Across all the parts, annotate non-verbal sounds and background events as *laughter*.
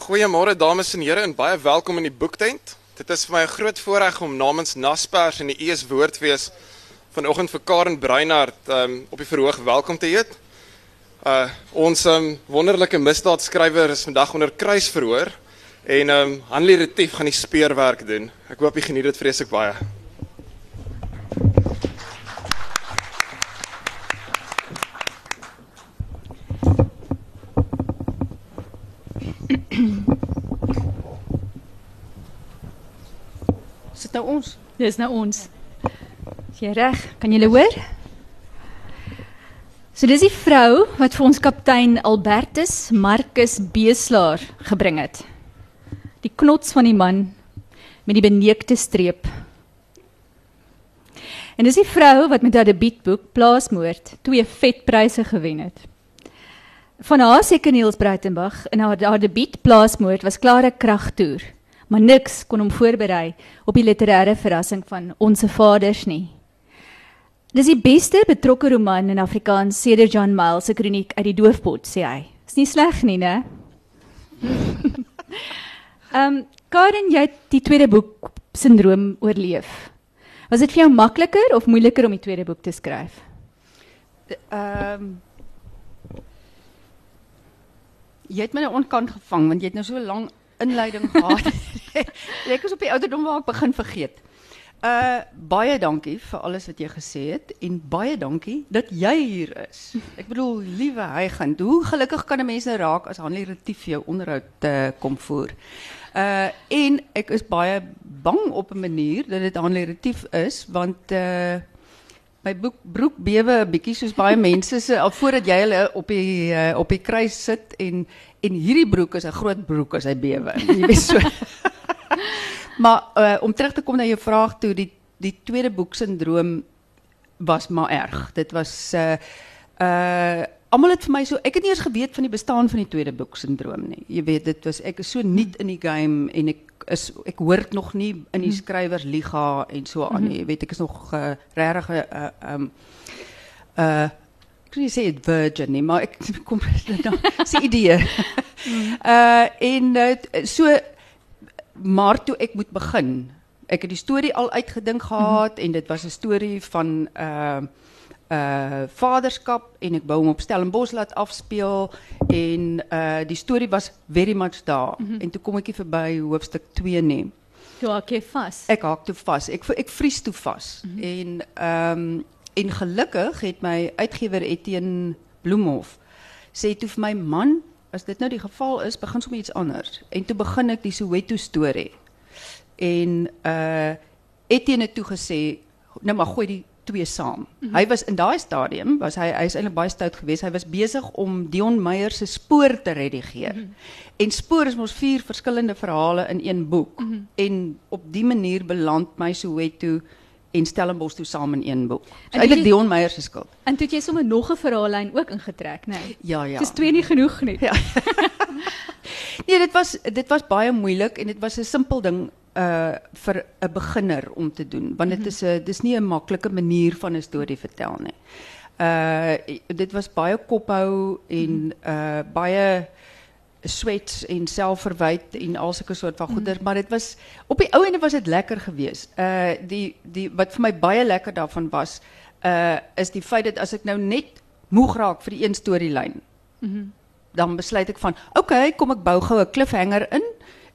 Goeiemôre dames en here en baie welkom in die boektent. Dit is vir my 'n groot voorreg om namens Naspers en die ES Woordfees vanoggend vir Karen Breinhardt um, op die verhoog welkom te heet. Uh ons um, wonderlike misdaadskrywer is vandag onder kruisverhoor en um Hanlie Retief gaan die speurwerk doen. Ek hoop jy geniet dit vreeslik baie. Sit nou ons. Dis nou ons. Is jy reg? Kan julle hoor? So dis die vrou wat vir ons kaptein Albertus Marcus Beeslaar gebring het. Die knots van die man met die beneekte streep. En dis die vrou wat met haar debuutboek Plaasmoord twee vetpryse gewen het. Van haar seker Niels Breitenberg in haar, haar debuut Plaasmoord was klare kragtoer, maar niks kon hom voorberei op die literêre verrassing van Onse Vaders nie. Dis die beste betrokke roman in Afrikaans sedert John Miles se kroniek uit die doofpot, sê hy. Is nie sleg nie, né? *laughs* Ehm um, Karen, jy het die tweede boek sindroom oorleef. Was dit vir jou makliker of moeiliker om die tweede boek te skryf? Ehm um, Jy het my nou onkant gevang want jy het nou so 'n lang inleiding gehad. *laughs* *laughs* ek is op die ouderdom waar ek begin vergeet. Uh baie dankie vir alles wat jy gesê het en baie dankie dat jy hier is. Ek bedoel, liewe Heigand, hoe gelukkig kan 'n mens nou raak as Hanlie Retief jou onderhoud uh, kom voer. Uh en ek is baie bang op 'n manier dat dit Hanlie Retief is want uh my boek broek bewe 'n bietjie soos baie *laughs* mense se al voordat jy hulle op die uh, op die kruis sit en en hierdie broek is 'n groot broek as hy bewe. Jy weet so. *laughs* *laughs* maar uh, om terug te kom na jou vraag toe die die tweede boek sindroom was maar erg. Dit was uh uh almal het vir my so ek het nie eens geweet van die bestaan van die tweede boek sindroom nie. Jy weet dit was ek is so nuut in die game en ek is ek hoort nog nie in die skrywersliga en so aan nie. Jy weet ek is nog uh, regtig 'n uh, um uh ek kan nie sê dit virgin nie, maar ek *laughs* kom *laughs* nou se idee. uh en uh, so maar toe ek moet begin. Ek het die storie al uitgedink gehad mm -hmm. en dit was 'n storie van uh uh vaderskap en ek wou hom op Stellenbosch laat afspeel en uh die storie was very much daar mm -hmm. en toe kom ek hier verby hoofstuk 2 neem. Toe haak jy vas. Ek haak toe vas. Ek ek vries toe vas. Mm -hmm. En ehm um, en gelukkig het my uitgewer Etienne Bloemhof sê toe vir my man, as dit nou die geval is, begin sommer iets anders. En toe begin ek die Soweto storie. En uh Etienne het toe gesê, nou maar gooi die twee saam. Mm -hmm. Hy was in daai stadium was hy hy is eintlik baie stout geweest. Hy was besig om Dion Meyer se spoor te redigeer. Mm -hmm. En spoor is mos vier verskillende verhale in een boek. Mm -hmm. En op die manier beland my Soweto en Stellenbosch toe saam in een boek. So eintlik Dion Meyer se skuld. En toe jy sommer nog 'n verhaallyn ook ingetrek, né? Nee? Ja, ja. Dis twee nie genoeg nie. Ja. *laughs* nee, dit was dit was baie moeilik en dit was 'n simpel ding uh vir 'n beginner om te doen want dit is 'n dis nie 'n maklike manier van 'n storie vertel nie. Uh dit was baie kophou en uh baie sweats en selfverwyd en al sulke soort van goeder, mm. maar dit was op die ou ende was dit lekker geweest. Uh die die wat vir my baie lekker daarvan was uh is die feit dat as ek nou net moeg raak vir die een storielyn. Mm -hmm. Dan besluit ek van, oké, okay, kom ek bou gou 'n cliffhanger in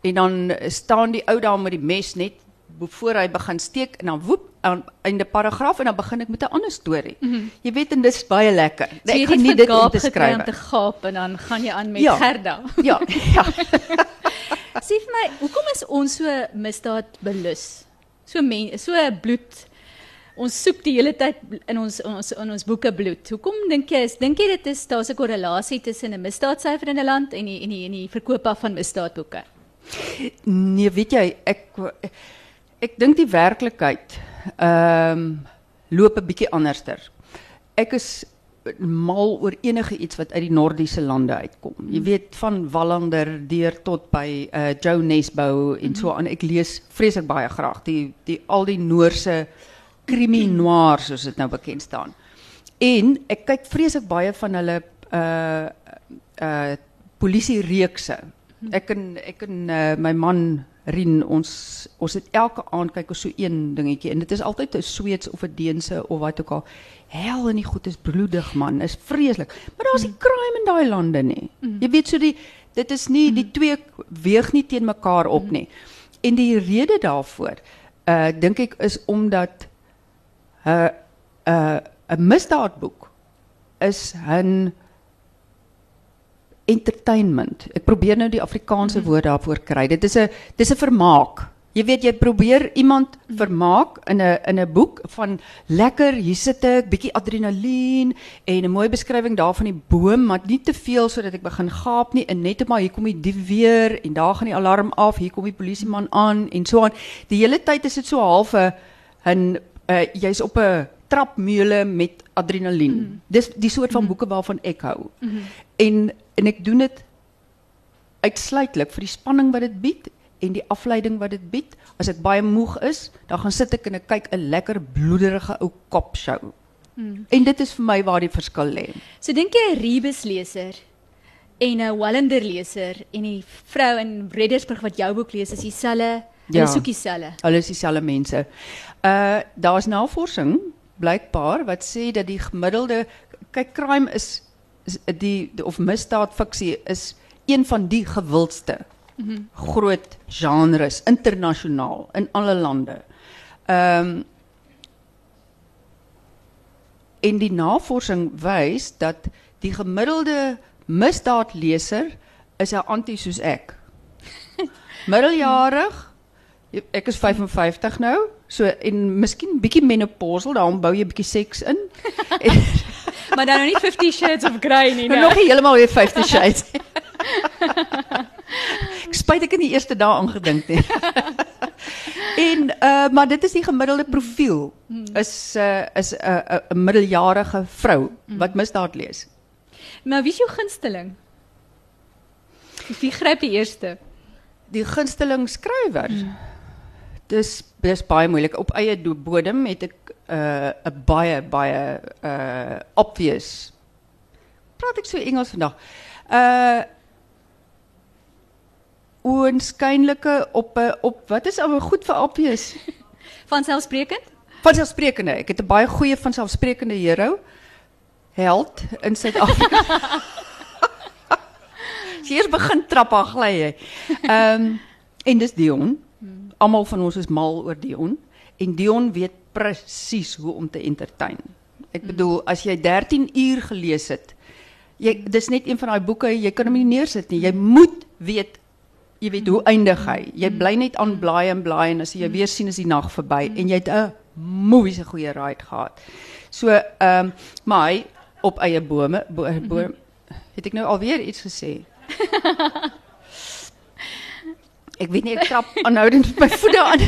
En dan staan die ou daar met die mes net voor hy begin steek en dan woep aan in die paragraaf en dan begin ek met 'n ander storie. Mm -hmm. Jy weet en dis baie lekker. So ek geniet dit om te skryf. Om te gaap en dan gaan jy aan met ja. Gerda. Ja. *laughs* Ja. *laughs* Sê vir my, hoekom is ons so misdaad belus? So men, so bloed. Ons soek die hele tyd in ons ons in ons boeke bloed. Hoekom dink jy is dink jy dit is daar's 'n korrelasie tussen 'n misdaadsyfer in 'n land en die en die en die verkoop van misdaadboeke? Nee, weet jy, ek ek dink die werklikheid ehm um, loop 'n bietjie anderster. Ek is mal oor enige iets wat uit die Noordiese lande uitkom. Jy hmm. weet van Wallander deur tot by uh Joe Nesbou en so aan. Ek lees vreeslik baie graag die die al die Noorse krimi noir soos dit nou bekend staan. En ek kyk vreeslik baie van hulle uh uh polisie reekse Ek en ek en uh, my man Rien ons ons het elke aand kyk ons so een dingetjie en dit is altyd 'n Sweeds of 'n Deense of wat ook al. Hel en die goed is bloedig man, is vreeslik. Maar daar's nie crime in daai lande nie. Jy weet so die dit is nie die twee weeg nie teen mekaar op nie. En die rede daarvoor uh dink ek is omdat 'n uh, 'n uh, 'n misdaadboek is 'n entertainment. Ek probeer nou die Afrikaanse woord daarvoor kry. Dit is 'n dis 'n vermaak. Jy weet jy probeer iemand vermaak in 'n in 'n boek van lekker hier sit ek, bietjie adrenalien en 'n mooi beskrywing daarvan die boom, maar nie te veel sodat ek begin gaap nie en net maar hier kom die dief weer en daar gaan die alarm af, hier kom die polisieman aan en so aan. Die hele tyd is dit so half 'n 'n uh, jy's op 'n trapmeule met adrenalien. Mm. Dis die soort van boeke waarvan ek hou. Mm -hmm. En en ek doen dit uitsluitlik vir die spanning wat dit bied en die afleiding wat dit bied. As ek baie moeg is, dan gaan sit ek en ek kyk 'n lekker bloederige ou kop show. Mm. En dit is vir my waar die verskil lê. So dink jy 'n Rebus leser en 'n Wallander leser en die vrou in Reddersburg wat jou boek lees is dieselfde, hulle Ja. soek dieselfde. Hulle is dieselfde mense. Uh daar's navorsing blykbaar wat sê dat die gemiddelde kyk crime is die, of misdaad fiksie is een van die gewildste mm -hmm. groot genres internasionaal in alle lande. Ehm um, en die navorsing wys dat die gemiddelde misdaadleser is 'n anti soos ek. *laughs* Middeljarig Ek is 55 nou. So en miskien bietjie menopausal, daarom bou jy bietjie seks in. en, *laughs* maar dan nou nie 50 Shades of Grey nie, nou nou. nog nie heeltemal weer 50 shades. ek spyt ek in die eerste dae aangedink nie. *laughs* en uh maar dit is die gemiddelde profiel. Is uh is 'n uh, 'n middeljarige vrou wat misdaad lees. Maar wie is jou gunsteling? Wie gryp die eerste? Die gunsteling skrywer. Dis dis baie moeilik. Op eie bodem het ek 'n uh, baie baie uh obvious. Praat ek so Engels vandag? Uh oënskynlike op 'n op wat is ou goed vir obvious? *laughs* Vanselfsprekend? Vanselfsprekende. Ek het 'n baie goeie vanselfsprekende hero held in Suid-Afrika. *laughs* Eers begin trap aan gly jy. Ehm en dis Dion. Almal van ons is mal oor Dion en Dion weet presies hoe om te entertain. Ek bedoel as jy 13 uur gelees het, jy dis net een van daai boeke, jy kan hom nie neersit nie. Jy moet weet jy weet hoe eindig hy. Jy bly net aan blaai en blaai en as jy weer sien is die nag verby en jy het 'n moeise goeie ride gehad. So ehm um, maar hy op eie bome bo, bo, het ek nou alweer iets gesê. *laughs* Ek weet nie ek trap *laughs* aanhoudend met my voete aan.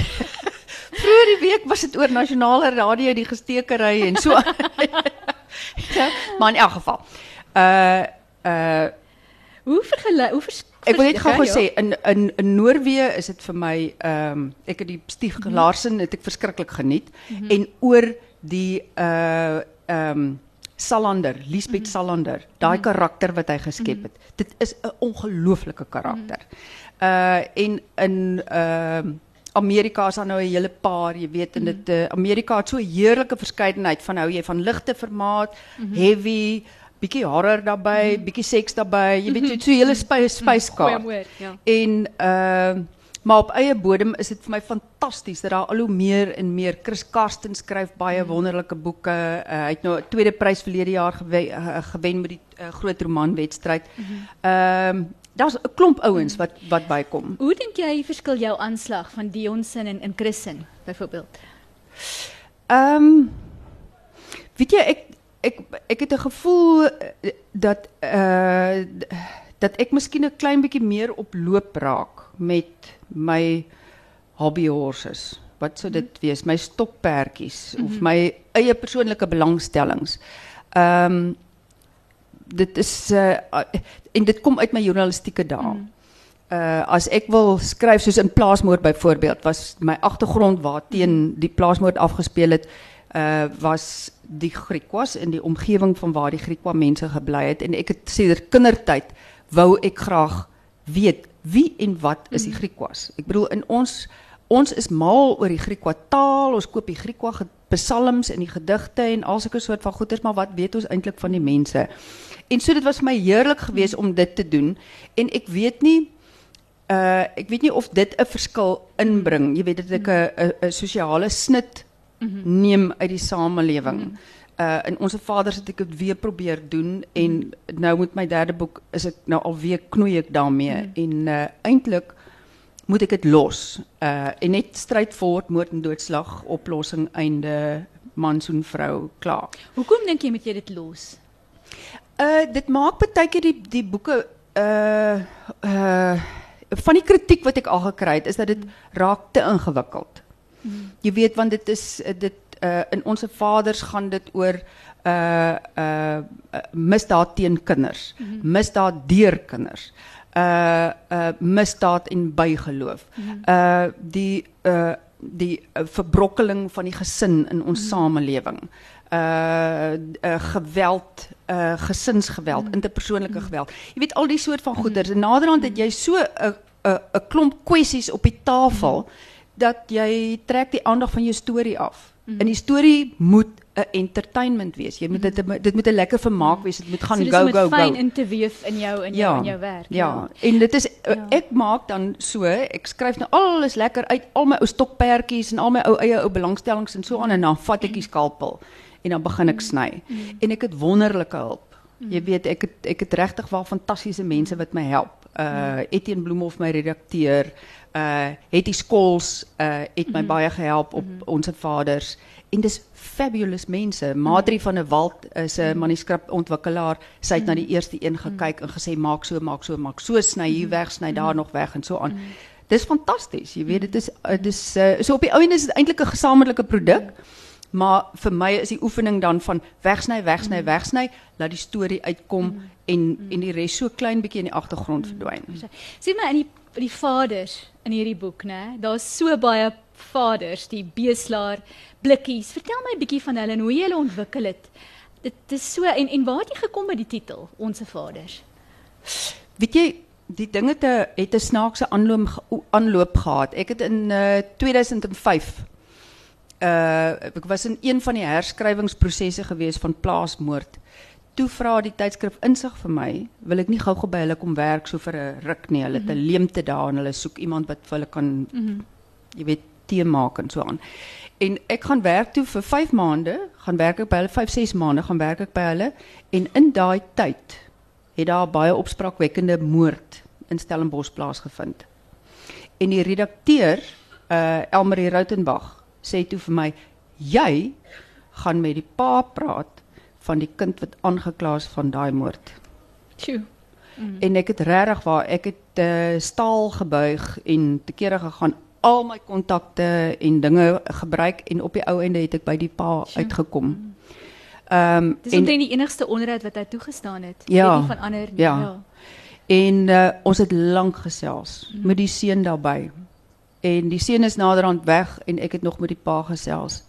*laughs* Vroeger die week was dit oor nasionale radio die gestekery en so. *laughs* ja, maar in elk geval. Uh uh Hoe vergelyk hoe vers Ek wil net gou sê in in in Noorwe is dit vir my ehm ek het die Stief Larsen het ek verskriklik geniet en oor die uh ehm Salander, Lisbeth Salander, daai karakter wat hy geskep het. Dit is 'n ongelooflike karakter. Uh en in ehm Amerika is daar nou 'n hele paar, jy weet, en dit uh, Amerika het so 'n heerlike verskeidenheid van hou jy van ligte formaat, heavy, bietjie horror daarbey, bietjie seks daarbey. Jy weet, het so 'n hele Goeie spyskaart. woord, ja. En ehm maar op eie bodem is dit vir my fantasties dat daar al hoe meer en meer Chris Karsten skryf baie wonderlike boeke. Uh, hy het nou 'n tweede prys verlede jaar gewen, uh, gewen met die uh, groot romanwedstryd. Ehm daar's 'n klomp ouens wat wat bykom. Hoe dink jy verskil jou aanslag van Dionson en in Christen byvoorbeeld? Ehm weet jy ek ek ek het 'n gevoel eh, dat uh dat ek miskien 'n klein bietjie meer op loop raak met my hobby horses. Wat sou dit wees? My stokperdjies of my eie persoonlike belangstellings. Ehm dit is uh en dit kom uit my journalistieke dae. Uh as ek wil skryf soos in plaasmoord byvoorbeeld was my agtergrond waarteen die plaasmoord afgespeel het uh was die Griekwas in die omgewing van waar die Griekwa mense gebly het en ek het sedert kindertyd wou ek graag weet wie en wat is die Griekwas. Ek bedoel in ons ons is mal oor die Griekwa taal, ons koop die Griekwa psalms en die gedigte en al sulke soort van goeders, maar wat weet ons eintlik van die mense? En so dit was vir my heerlik geweest om dit te doen en ek weet nie uh ek weet nie of dit 'n verskil inbring. Jy weet dat ek 'n 'n sosiale snit neem uit die samelewing. Uh in onze vaders het ek dit weer probeer doen en nou met my derde boek is ek nou alweer knoei ek daarmee en uh eintlik moet ek dit los. Uh en net strydvoort moord en doodslag oplossing einde man soen vrou klaar. Hoekom dink jy moet jy dit los? Uh dit maak baie keer die die boeke uh uh van die kritiek wat ek al gekry het is dat dit raak te ingewikkeld. Jy weet want dit is dit uh in ons vaders gaan dit oor uh uh misdaad teen kinders, misdaad deur kinders. Uh uh misdaad en bygeloof. Uh die uh die uh, verbrokkeling van die gesin in ons samelewing. Uh, uh geweld, uh gesinsgeweld, interpersoonlike geweld. Jy weet al die soort van goeders. En naderhand het jy so 'n 'n 'n klomp kwessies op die tafel dat jy trek die aandag van jou storie af. En die storie moet 'n entertainment wees. Jy moet dit dit moet 'n lekker vermaak wees. Dit moet gaan so dis go om dit go fyn go. in te weef in jou in jou in jou werk. Ja, en dit is Ja. ja. ek maak dan so, ek skryf nou alles lekker uit, al my ou stokperdjies en al my ou eie ou belangstellings en so aan en dan vat ek die skalpel en dan begin ek sny. En ek het wonderlike hulp. Jy weet, ek het ek het regtig wel fantastiese mense wat my help. Uh Etienne Bloemhof my redakteur, uh Hetty Skols uh het my baie gehelp op onze vaders. En dis fabulous mense. Madri van der Walt is 'n manuskripontwikkelaar. Sy het na die eerste een gekyk en gesê maak so, maak so, maak so, sny hier weg, sny daar nog weg en so aan. Dis fantasties. Jy weet dit is dis uh, so op die ou end is dit eintlik 'n gesamentlike produk. Maar vir my is die oefening dan van wegsny, wegsny, wegsny, laat die storie uitkom en en die res so klein bietjie in die agtergrond verdwyn. Sien maar in die die vaders in hierdie boek, né? Daar's so baie vaders, die beeslaar, blikkies. Vertel my 'n bietjie van hulle en hoe jy hulle ontwikkel het. Dit is so en en waar het jy gekom met die titel Onse Vaders? Weet jy, die ding het 'n het 'n snaakse aanloop aanloop gehad. Ek het in uh, 2005 uh ek was in een van die herskrywingsprosesse gewees van plaasmoord. Toe vra die tydskrif insig vir my, wil ek nie gou-gou by hulle kom werk so vir 'n ruk nie. Hulle het 'n leemte daar en hulle soek iemand wat vir hulle kan jy weet tee maak en so aan. En ek gaan werk toe vir 5 maande, gaan werk ek by hulle 5 6 maande, gaan werk ek by hulle en in daai tyd het daar baie opspraakwekkende moord in Stellenbosch plaasgevind. En die redakteur, uh Elmarie Rautenbach, sê toe vir my: "Jy gaan met die pa praat van die kind wat aangekla is van daai moord." Sjoe. Mm. En ek het regtig waar ek het uh, staal gebuig en te kere gegaan al my kontakte en dinge gebruik en op die ou ende het ek by die pa Sjoe. uitgekom. Ehm um, Dis omtrent die enigste onderhoud wat hy toegestaan het. Ja, nie van ander nie. ja. ja. En uh, ons het lank gesels mm. met die seun daarbey. En die seun is naderhand weg en ek het nog met die pa gesels.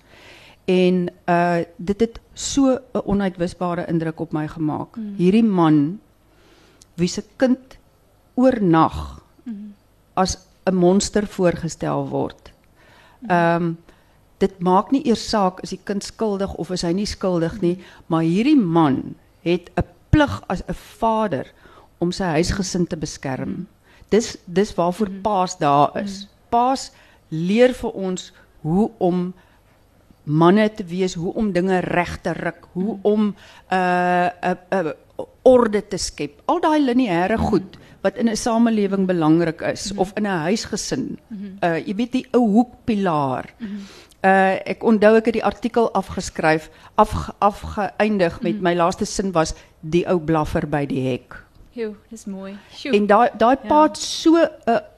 En uh dit het so 'n onuitwisbare indruk op my gemaak. Mm. Hierdie man wie se kind oornag mm. as 'n monster voorgestel word. Ehm um, dit maak nie eers saak is die kind skuldig of is hy nie skuldig nie, maar hierdie man het 'n plig as 'n vader om sy huisgesin te beskerm. Dis dis waarvoor paas daar is. Paas leer vir ons hoe om manne te wees, hoe om dinge reg te ruk, hoe om 'n uh, 'n uh, uh, orde te skep. Al daai lineêre goed wat in 'n samelewing belangrik is of in 'n huisgesin. Uh jy weet die ou hoekpilaar. Uh ek onthou ek het die artikel afgeskryf, af afgeëindig met my laaste sin was die ou blaffer by die hek. Jo, dis mooi. Sjoe. En daai daai Ja. pa het so 'n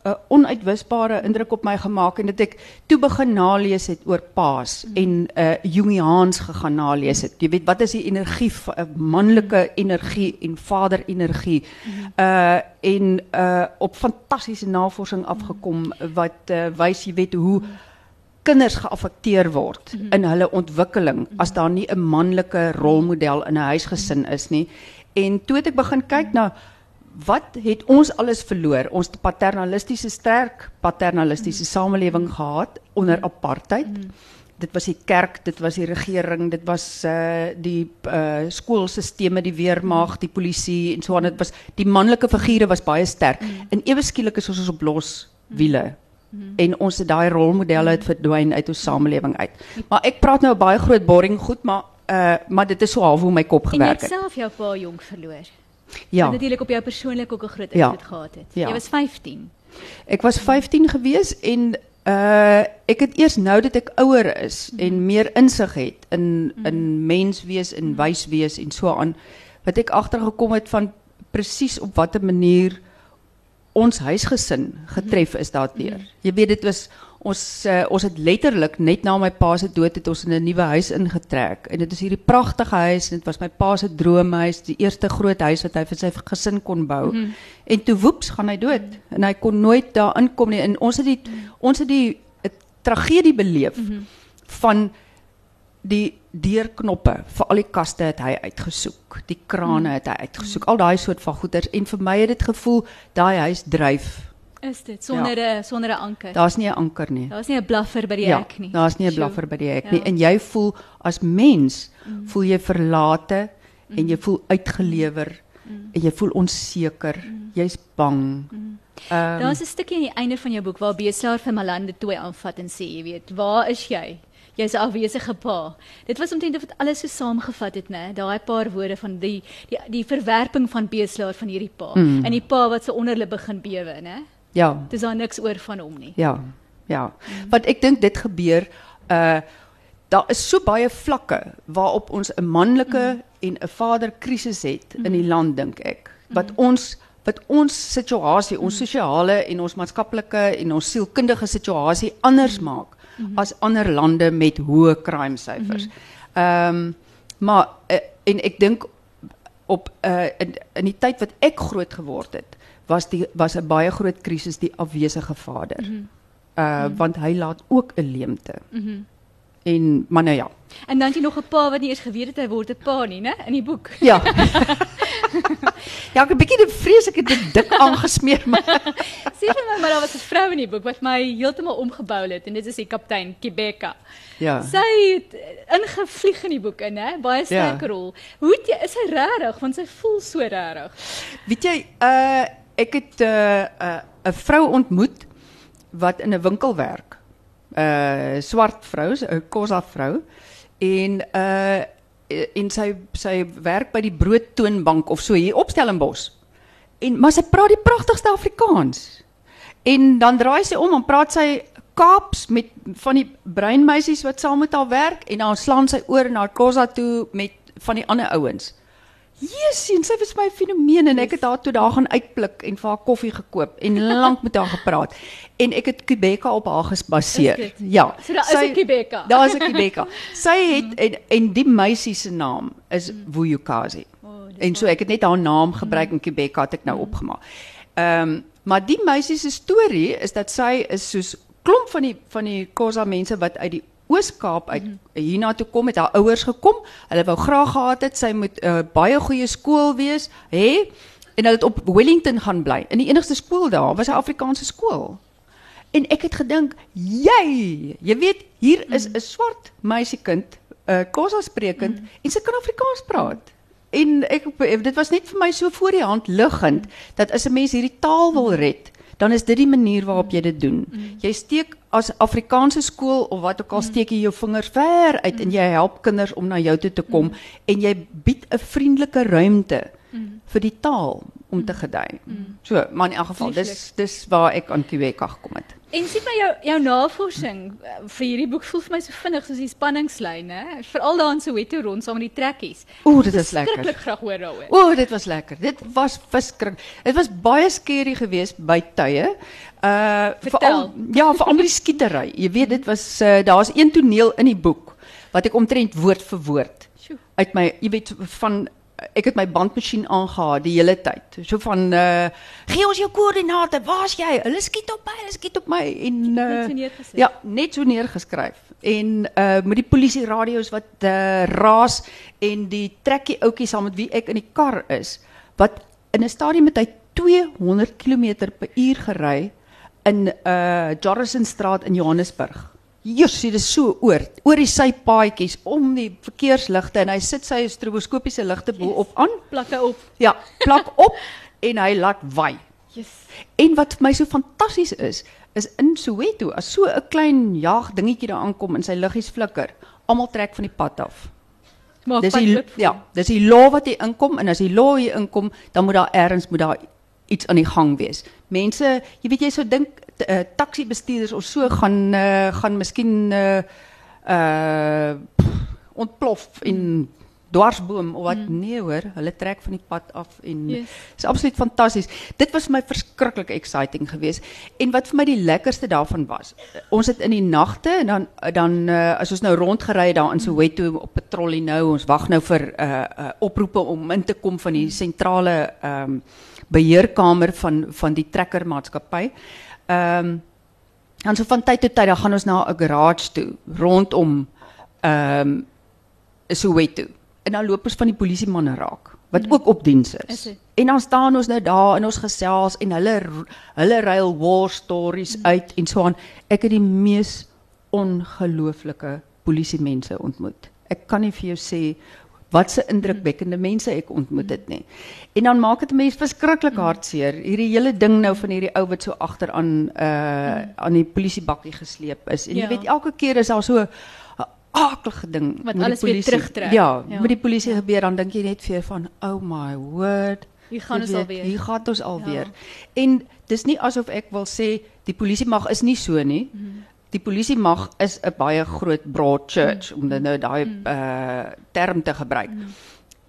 'n onuitwisbare indruk op my gemaak en dat ek toe begin nalees het oor paas Mm. en uh Jungiaans gegaan nalees het. Jy weet wat is die energie van 'n manlike energie en vaderenergie. Mm. Uh en uh op fantastiese navorsing afgekom wat uh, wys jy weet hoe kinders geaffekteer word in hulle ontwikkeling as daar nie 'n manlike rolmodel in 'n huisgesin is nie. En toe het ek begin kyk na wat het ons alles verloor? Ons paternalistiese sterk paternalistiese samelewing gehad onder apartheid. Dit was die kerk, dit was die regering, dit was uh die uh skoolstelsels, die weermag, die polisie en so aan. Dit was die manlike figure was baie sterk. En ewe skielik is ons op los wiele. En ons het daai rolmodelle het verdwyn uit ons samelewing uit. Maar ek praat nou baie groot boring goed, maar uh maar dit is so half hoe my kop En jy gewerk het het. self jou pa jonk verloor. Ja. Wat natuurlik op jou persoonlik ook 'n groot Ja. invloed gehad het. Ja. Jy was 15. Ek was 15 gewees en uh ek het eers nou dat ek ouer is en meer insig het in in mens wees en wys wees en so aan wat ek agtergekom het van presies op watter manier ons huisgesin getref is daardeur. Jy weet dit was ons uh, ons het letterlik net na my pa se dood het ons in 'n nuwe huis ingetrek en dit is hierdie pragtige huis en dit was my pa se droomhuis, die eerste groot huis wat hy vir sy gesin kon bou. En toe woeps gaan hy dood en hy kon nooit daar inkom nie en ons het die ons het die 'n tragedie beleef van die deurknoppe vir al die kaste het hy uitgesoek. Die krane het hy uitgesoek. Al daai soort van goeders en vir my het dit gevoel daai huis dryf. Is dit sonder 'n sonder 'n anker? Daar's nie 'n anker nie. Daar's nie 'n blaffer by die ja, hek nie. Daar's nie 'n blaffer by die hek Ja. nie en jy voel as mens voel jy verlate en jy voel uitgelewer en jy voel onseker. Jy's bang. Ehm Daar's 'n stukkie aan die einde van jou boek waar Beslaar vir Malande toe aanvat en sê, jy weet, waar is jy? Jy's 'n afwesige pa. Dit was omtrent of dit alles so saamgevat het, né? Daai paar woorde van die die die verwerping van Beslaar van hierdie pa Mm. en die pa wat se onder hulle begin bewe, né? Ja. Dis daar niks oor van hom nie. Ja, ja. Want ek dink dit gebeur uh daar is so baie vlakke waarop ons 'n manlike en 'n vader krisis het in die land dink ek. Wat ons wat ons situasie, ons sosiale en ons maatskaplike en ons sielkundige situasie anders maak as ander lande met hoë crime syfers. Ehm maar uh, en ek dink op uh, in in die tyd wat ek groot geword het, was die was 'n baie groot krisis die afwesige vader. Mm -hmm. Uh want hy laat ook 'n leemte. Mm En maar nou ja. En dan het jy nog 'n pa wat nie eens geweet het hy word 'n pa nie, né? In die boek. Ja. *laughs* *laughs* ja, ek 'n bietjie dit vrees ek het dit dik aangesmeer maar *laughs* Sê vir my maar daar was 'n vrou in die boek wat my heeltemal omgebou het en dit is die kaptein Kibeka. ja. Sy het ingevlieg in die boek in, hè? Baie sterk Ja. rol. Hoe het jy is sy regtig want sy voel so regtig. Weet jy, uh ek het 'n uh, 'n uh, 'n vrou ontmoet wat in 'n winkel werk. 'n uh, swart vrou, 'n Kosa vrou en uh en sy sy werk by die broodtoonbank of so hier op Stellenbosch. En maar sy praat die pragtigste Afrikaans. En dan draai sy om en praat sy Kaaps met van die breinmeisies wat saam met haar werk en dan slaan sy oor na Kosa toe met van die ander ouens. Jessie, sy was my fenomeen en ek het haar toe daar gaan uitpluk en vir haar koffie gekoop en lank met haar gepraat. En ek het Quebeca op haar dit? Ja. So daar is 'n Quebeca. Daar is 'n Quebeca. Sy het en, en die meisie se naam is Vuyokazi. Oh, En so ek het net haar naam gebruik in Quebeca het ek nou opgemaak. Ehm maar die meisie se storie is dat sy is soos klomp van die van die Khoza mense wat uit die Oos-Kaap uit hiernatoe kom met haar ouers gekom. Hulle wou graag gehad het sy moet 'n uh, baie goeie skool wees, hè? En hulle het op Wellington gaan bly. In die enigste skool daar was 'n Afrikaanse skool. En ek het gedink, jy, jy weet, hier is 'n swart meisiekind, 'n uh, Khoza sprekend en sy kan Afrikaans praat. En ek dit was net vir my so voor die hand liggend dat as 'n mens hierdie taal wil red, dan is dit die manier waarop jy dit doen. Jy steek as Afrikaanse skool of wat ook al steek jy jou vingers ver uit en jy help kinders om na jou toe te kom en jy bied 'n vriendelike ruimte vir die taal om te gedei. So, maar in elk geval, dis dis waar ek aan Quebec gekom het. En sien my jou jou navorsing eh, vir hierdie boek voel vir my so vinnig soos die spanningslyn, hè? Veral daar in Soweto rond saam met die trekkies. Oeh, dit is lekker. Skrikkelik graag hoor daaroor. O, dit was lekker. Dit was verskriklik. Dit was baie skerry geweest by tye. Uh veral ja, veral met die skietery. Jy weet dit was uh, daar's een toneel in die boek wat ek omtrent woord vir woord uit my jy weet van ek het my bandmasjien aangehaal die hele tyd. So van uh gee ons jou koördinate, waar's jy? Hulle skiet op my, hulle skiet op my en uh Net so. Ja, net so neergeskryf. En uh met die polisie radio's wat uh raas en die trekkie ouetjie saam met wie ek in die kar is wat in 'n stadium het hy 200 km per uur gery in uh Jarrisonstraat in Johannesburg. Jessie, dit is so oor, oor die sypaadjies om die verkeersligte en hy sit sy stroboskopiese ligte bo op aan. Plakke op. Ja, plak *laughs* op en hy laat waai. Yes. En wat vir my so fantasties is, is in Soweto, as so 'n klein jag dingetjie daar aankom en sy liggies flikker, almal trek van die pad af. Maar Dis die ja, dis die law wat hier inkom en as die law hier inkom, dan moet daar ergens moet daar iets aan die gang wees. Mense, jy weet jy sou dink uh, taxi bestuurders of so gaan uh, gaan miskien uh uh ontplof in dwarsboom of wat mm. nee hoor, hulle trek van die pad af en Yes. is absoluut fantasties. Dit was vir my verskriklik exciting geweest. En wat vir my die lekkerste daarvan was, ons het in die nagte en dan dan uh, as ons nou rondgery het daar in Soweto op patrollie nou, ons wag nou vir uh, uh oproepe om in te kom van die sentrale ehm um, beheerkamer van van die trekkermaatskappy. Ehm um, dan so van tyd tot tyd dan gaan ons na 'n garage toe rondom ehm um, Soweto. En dan loop ons van die polisiemanne raak wat ook op diens is. En dan staan ons nou daar en ons gesels en hulle hulle ruil war stories uit en so aan. Ek het die mees ongelooflike polisiemense ontmoet. Ek kan nie vir jou sê wat se indrukwekkende mense ek ontmoet het nie. En dan maak dit 'n mens verskriklik hartseer. Hierdie hele ding nou van hierdie ou wat so agter aan uh aan die polisiebakkie gesleep is. En Ja. jy weet elke keer is daar so 'n akelige ding Wat alles weer terugtrek. Ja, Ja. met die polisie gebeur dan dink jy net vir van oh my word. Hier gaan Jy ons weet, alweer. Hier gaan ons alweer. Ja. En dis nie asof ek wil sê die polisie mag is nie so nie. Mhm. Die polisie mag is 'n baie groot broad church Mhm. om dan nou daai uh term te gebruik.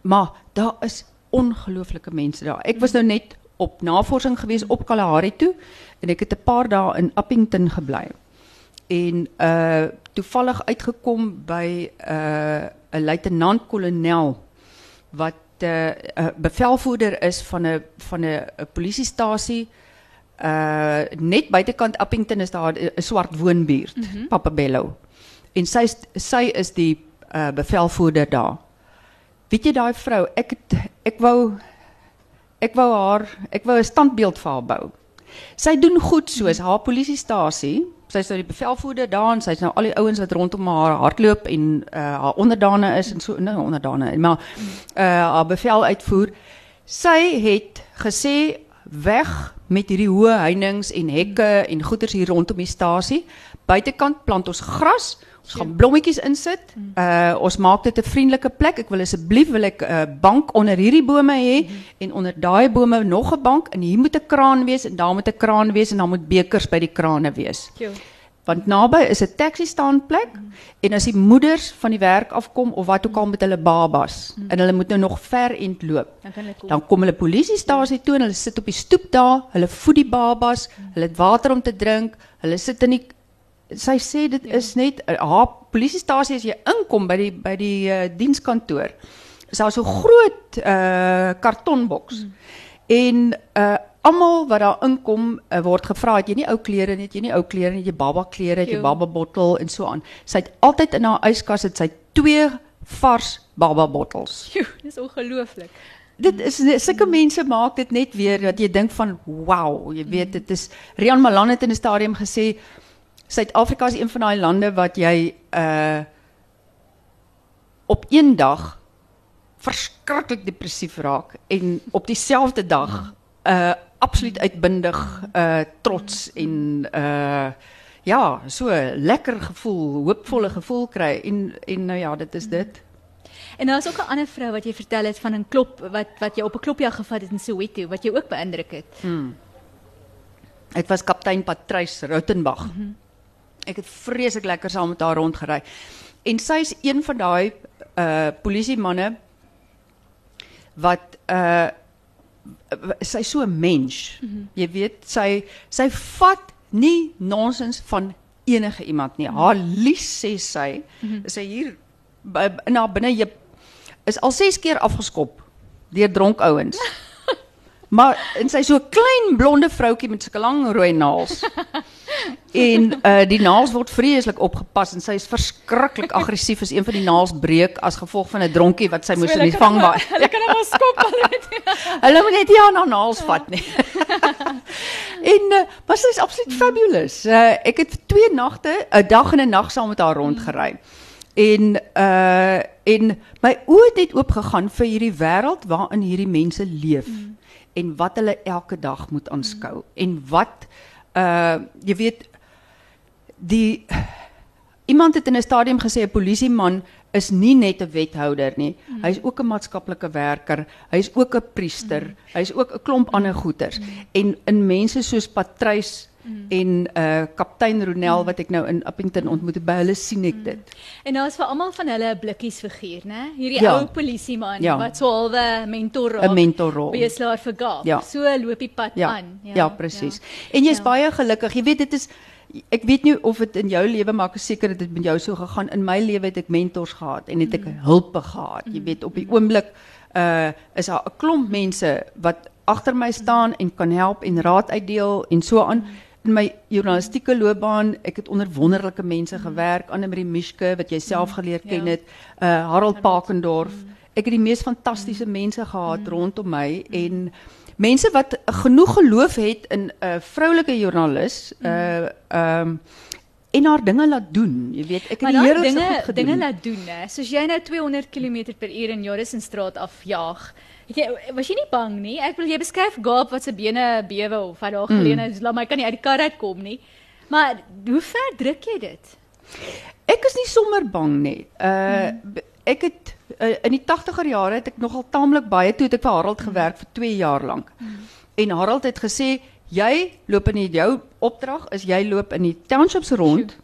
Maar daar is ongelooflike mense daar. Ek was nou net op navorsing gewees op Kalahari toe en ek het 'n paar dae in Appington gebly. En uh toevallig uitgekom by uh 'n luitenant-kolonel wat 'n uh, uh, bevelvoerder is van 'n van 'n 'n polisiestasie uh net buitekant Appington is daar 'n swart woonbuurt, mm -hmm. Papabello. En sy is- sy is die uh bevelvoerder daar. Weet jy daai vrou, ek het, ek wou ek wou haar ek wou 'n standbeeld vir haar bou. Sy doen goed soos haar polisiestasie. Sy's nou die bevelvoerder daar en sy's nou al die ouens wat rondom haar hardloop en uh, haar onderdane is en so nou onderdane, maar uh, haar bevel uitvoer. Sy het gesê weg met hierdie hoë heininge en hekke en goeders hier rondom die stasie. Buitekant plant ons gras. Ons gaan blommetjies insit. Uh ons maak dit 'n vriendelike plek. Ek wil asseblief wil ek 'n uh, bank onder hierdie bome hê en onder daai bome nog 'n bank en hier moet 'n kraan wees en daar moet 'n kraan wees en daar moet bekers by die krane wees. Tjoe. Want naby is 'n taxi staanplek en as die moeders van die werk afkom of wat ook al met hulle babas en hulle moet nou nog ver end loop. Dan kom. Hulle polisiestasie toe en hulle sit op die stoep daar, hulle voed die babas, hulle het water om te drink, hulle sit in die sy sê dit Ja. is net haar polisiestasie as jy inkom by die by die uh, dienskantoor. Is daar so groot uh kartonboks. En uh almal wat daar inkom uh, word gevra het jy nie ou klere nie, het jy nie ou klere nie, het jy baba klere, het jy Jo. baba bottel en so aan. Sy het altyd in haar yskas het sy twee vars baba bottels. Tjoe, dis ongelooflik. Dit is sulke mense maak dit net weer dat jy dink van wow, jy weet dit is Rian Malan het in 'n stadium gesê Suid-Afrika is een van daai lande wat jy uh op een dag verskriklik depressief raak en op dieselfde dag uh absoluut uitbundig uh trots en uh ja, so lekker gevoel, hoopvolle gevoel kry en en nou ja, dit is dit. En daar's ook 'n ander vrou wat jy vertel het van 'n klop wat wat jy op 'n klopjag gevat het in Soweto wat jou ook beïndruk het. Dit was kaptein Patrice Rautenbach. Mm -hmm. Ek het vreeslik lekker saam met haar rondgery. En sy's een van daai uh polisiemanne wat uh sy so 'n mens. Mm -hmm. Jy weet, sy sy vat nie nonsens van enige iemand nie. Haar lies sê sy, mm -hmm. sy hier by- na binne jy is al 6 keer afgeskop deur dronk ouens. Maar en sy's so klein blonde vroutjie met sulke lang rooi naels. *laughs* en uh die naels word vreeslik opgepas en sy is verskriklik aggressief as een van die naels breek as gevolg van 'n dronkie wat sy moes in die vangbaar. Hulle kan hom skop al net. *laughs* Hulle moet net nie aan haar naels vat nie. *laughs* en uh, maar sy is absoluut fabulous. Uh, ek het twee nagte, 'n dag en 'n nag saam met haar rondgery. En uh en my oë het net oopgegaan vir hierdie wêreld waarin hierdie mense leef mm. En wat hulle elke dag moet aanskou en wat uh jy weet die iemand het in 'n stadium gesê 'n polisieman is nie net 'n wethouder nie. Mm. Hy's ook 'n maatskaplike werker. Hy's ook 'n priester. Mm. Hy's ook 'n klomp ander goeters. Mm. En in mense soos Patrys mm. en uh kaptein Ronel mm. wat ek nou in Appington ontmoet by hulle sien ek mm. dit. En daar's vir almal van hulle 'n blikkies figuur, né? Hierdie ja. ou polisieman ja. wat so halwe mentor rol. 'n Mentorrol. Beslaer vir Gaap. Ja. So loop die pad ja. aan. Ja, ja presies. Ja. En jy's ja. baie gelukkig. Jy weet dit is ek weet nie of dit in jou lewe maar seker dit het met jou so gegaan. In my lewe het ek mentors gehad en het ek mm. hulpe gehad. Jy weet op die oomblik uh is daar 'n klomp mense wat agter my staan en kan help en raad uitdeel en so aan. Mm in my journalistieke loopbaan, ek het onder wonderlike mense mm. gewerk, Anne-Marie Mischke wat jy self mm. geleer ken ja. het, uh Harold Pakendorf. Mm. Ek het die mees fantastiese mense gehad rondom my en mense wat genoeg geloof het in 'n uh, vroulike joernalis, uh um, en haar dinge laat doen. Jy weet, ek het die Here dinge dinge laat doen, hè. Soos jy nou 200 km/h in Jorissenstraat afjaag. Jy, was jy nie bang nie? Ek wil jy beskryf Gaap wat se bene bewe of wat daar geleene is. Laat my kan nie uit die kar uitkom nie. Maar hoe ver druk jy dit? Ek is nie sommer bang nie. Uh hmm. ek het uh, in die 80er jare het ek nogal taamlik baie toe het ek vir Harold gewerk vir 2 jaar lank. Hmm. En Harold het gesê jy loop in die, jou opdrag is jy loop in die townships rond. Sjoe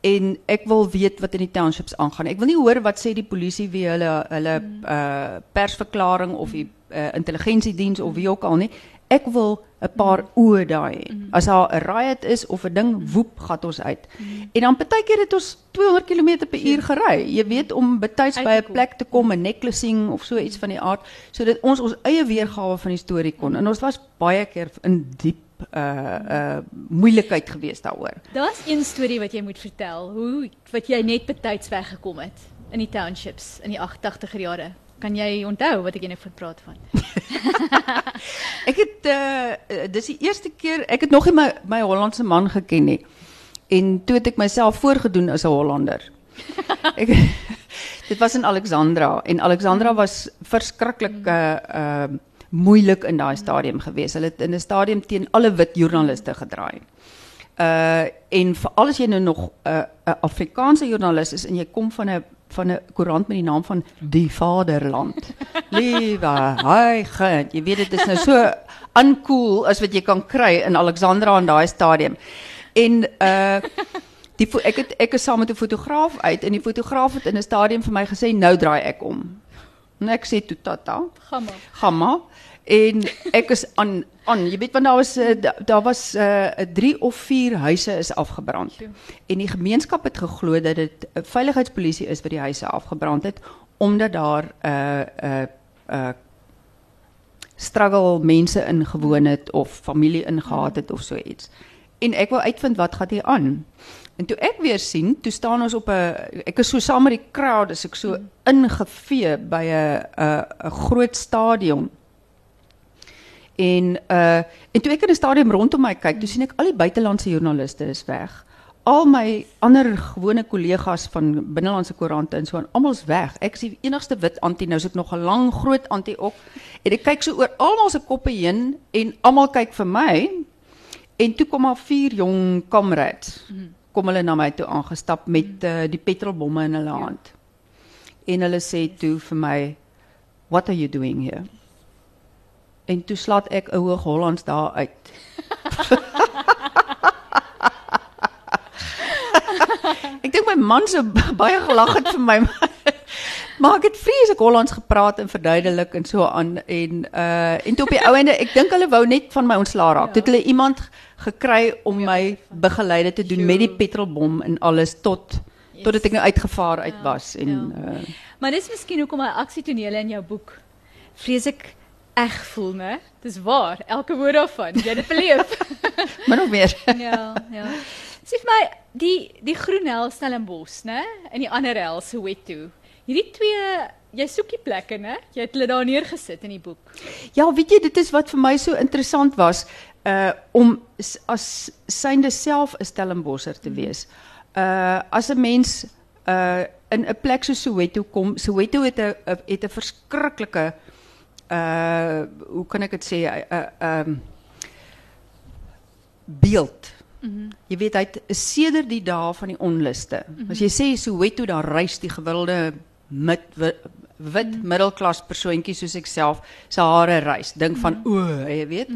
en ek wil weet wat in die townships aangaan. Ek wil nie hoor wat sê die polisie wie hulle hulle mm. uh persverklaring of die uh, intelligensiediens of wie ook al nie. Ek wil 'n paar mm. oë daai hê. Mm. As daar 'n riot is of 'n ding woep gat ons uit. Mm. En dan partykeer het ons 200 km/h gery. Jy weet om betyds by 'n plek te kom, 'n necklacing of so iets van die aard sodat ons ons eie weergawe van die storie kon. En ons was baie keer in diep uh uh moeilikheid geweest daaroor. Daar's een storie wat jy moet vertel, hoe wat jy net betyds weggekom het in die townships in die 80er jare. Kan jy onthou wat ek net van praat *laughs* van? ek het uh dis die eerste keer ek het nog nie my my Hollandse man geken nie. En toe het ek myself voorgedoen as 'n Hollander. *laughs* ek *laughs* dit was in Alexandra en Alexandra was verskriklik uh uh moeilik in daai stadium gewees. Hulle het in 'n stadium teen alle wit joernaliste gedraai. Uh en veral as jy nou nog 'n uh, 'n Afrikaanse joernalis is en jy kom van 'n van 'n koerant met die naam van Die Vaderland. *laughs* Liewe, hy gaan, jy weet dit is nou so uncool as wat jy kan kry in Alexandra in daai stadium. En uh die ek het ek is saam met 'n fotograaf uit en die fotograaf het in 'n stadium vir my gesê nou draai ek om. En ek sê toe tata. Gamma. Gamma. En ek is aan aan, jy weet want daar was uh, daar was 'n uh, 3 of 4 huise is afgebrand. Ja. En die gemeenskap het geglo dat dit 'n uh, veiligheidspolisie is wat die huise afgebrand het omdat daar 'n uh, 'n uh, 'n uh, struggle mense ingewoon het of familie ingehaat het of so iets. En ek wil uitvind wat gaan hier aan. En toe ek weer sien, toe staan ons op 'n ek is so saam met die crowd, as ek so mm. ingevee by 'n 'n groot stadion. En uh en toe ek in 'n stadium rondom my kyk, toe sien ek al die buitelandse joernaliste is weg. Al my ander gewone kollegas van binnelandse koerante en so aan, almal's weg. Ek is die enigste wit anti nou, ek nog 'n lang groot anti op. En ek kyk so oor almal se koppe heen en almal kyk vir my. En toe kom al vier jong kamerads. Kom hulle na my toe aangestap met uh, die petrolbomme in hulle hand. En hulle sê toe vir my, "What are you doing here?" En toe slaat ek 'n hoog Hollands daar uit. *laughs* ek dink my man se baie gelag het vir my. *laughs* maar ek het vreeslik Hollands gepraat en verduidelik en so aan en uh en toe op die ou ende ek dink hulle wou net van my ontslaa raak. Ja. Dit hulle iemand gekry om my begeleide te doen met die petrolbom en alles tot yes. totdat ek nou uitgevaar uit ja. was en ja. uh Maar dis miskien hoekom my aksietonele in jou boek vreeslik eg voel, né? Dis waar, elke woord daarvan. Jy het dit beleef. *laughs* Min of meer. *laughs* ja, ja. Sê vir my die die groen hel Stellenbosch, né? En die ander hel Soweto. Hierdie twee jy soek die plekke, né? Jy het hulle daar neergesit in die boek. Ja, weet jy, dit is wat vir my so interessant was, uh om as synde self 'n Stellenbosser te wees. Uh as 'n mens uh in 'n plek so Soweto kom, Soweto het 'n 'n- het 'n verskriklike uh hoe kan ek dit sê, 'n uh, um beeld. Mm -hmm. Jy weet het sedert die dae van die onluste. Mm -hmm. As jy sê Soweto dan reis die gewilde wi- wit mm -hmm. middelklas persoontjie soos ek self se hare reis. Dink van mm -hmm. o, jy weet.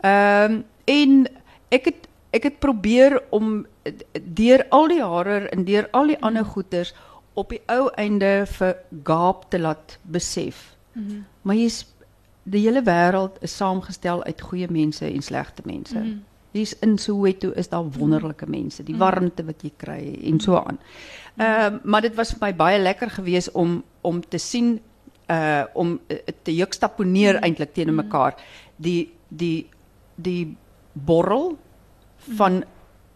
Ehm um, en ek het ek het probeer om eh, deur al die hare en deur al die ander goeters op die ou einde vir Gaap te laat besef. Mm -hmm. Maar jy's die hele wêreld is saamgestel uit goeie mense en slegte mense. Mm. Hier's in Soweto is daar wonderlike mense, die warmte wat jy kry en so aan. Ehm uh, maar dit was vir my baie lekker geweest om om te sien uh om uh, te juxtaponeer eintlik teenoor mekaar. Die die die borrel van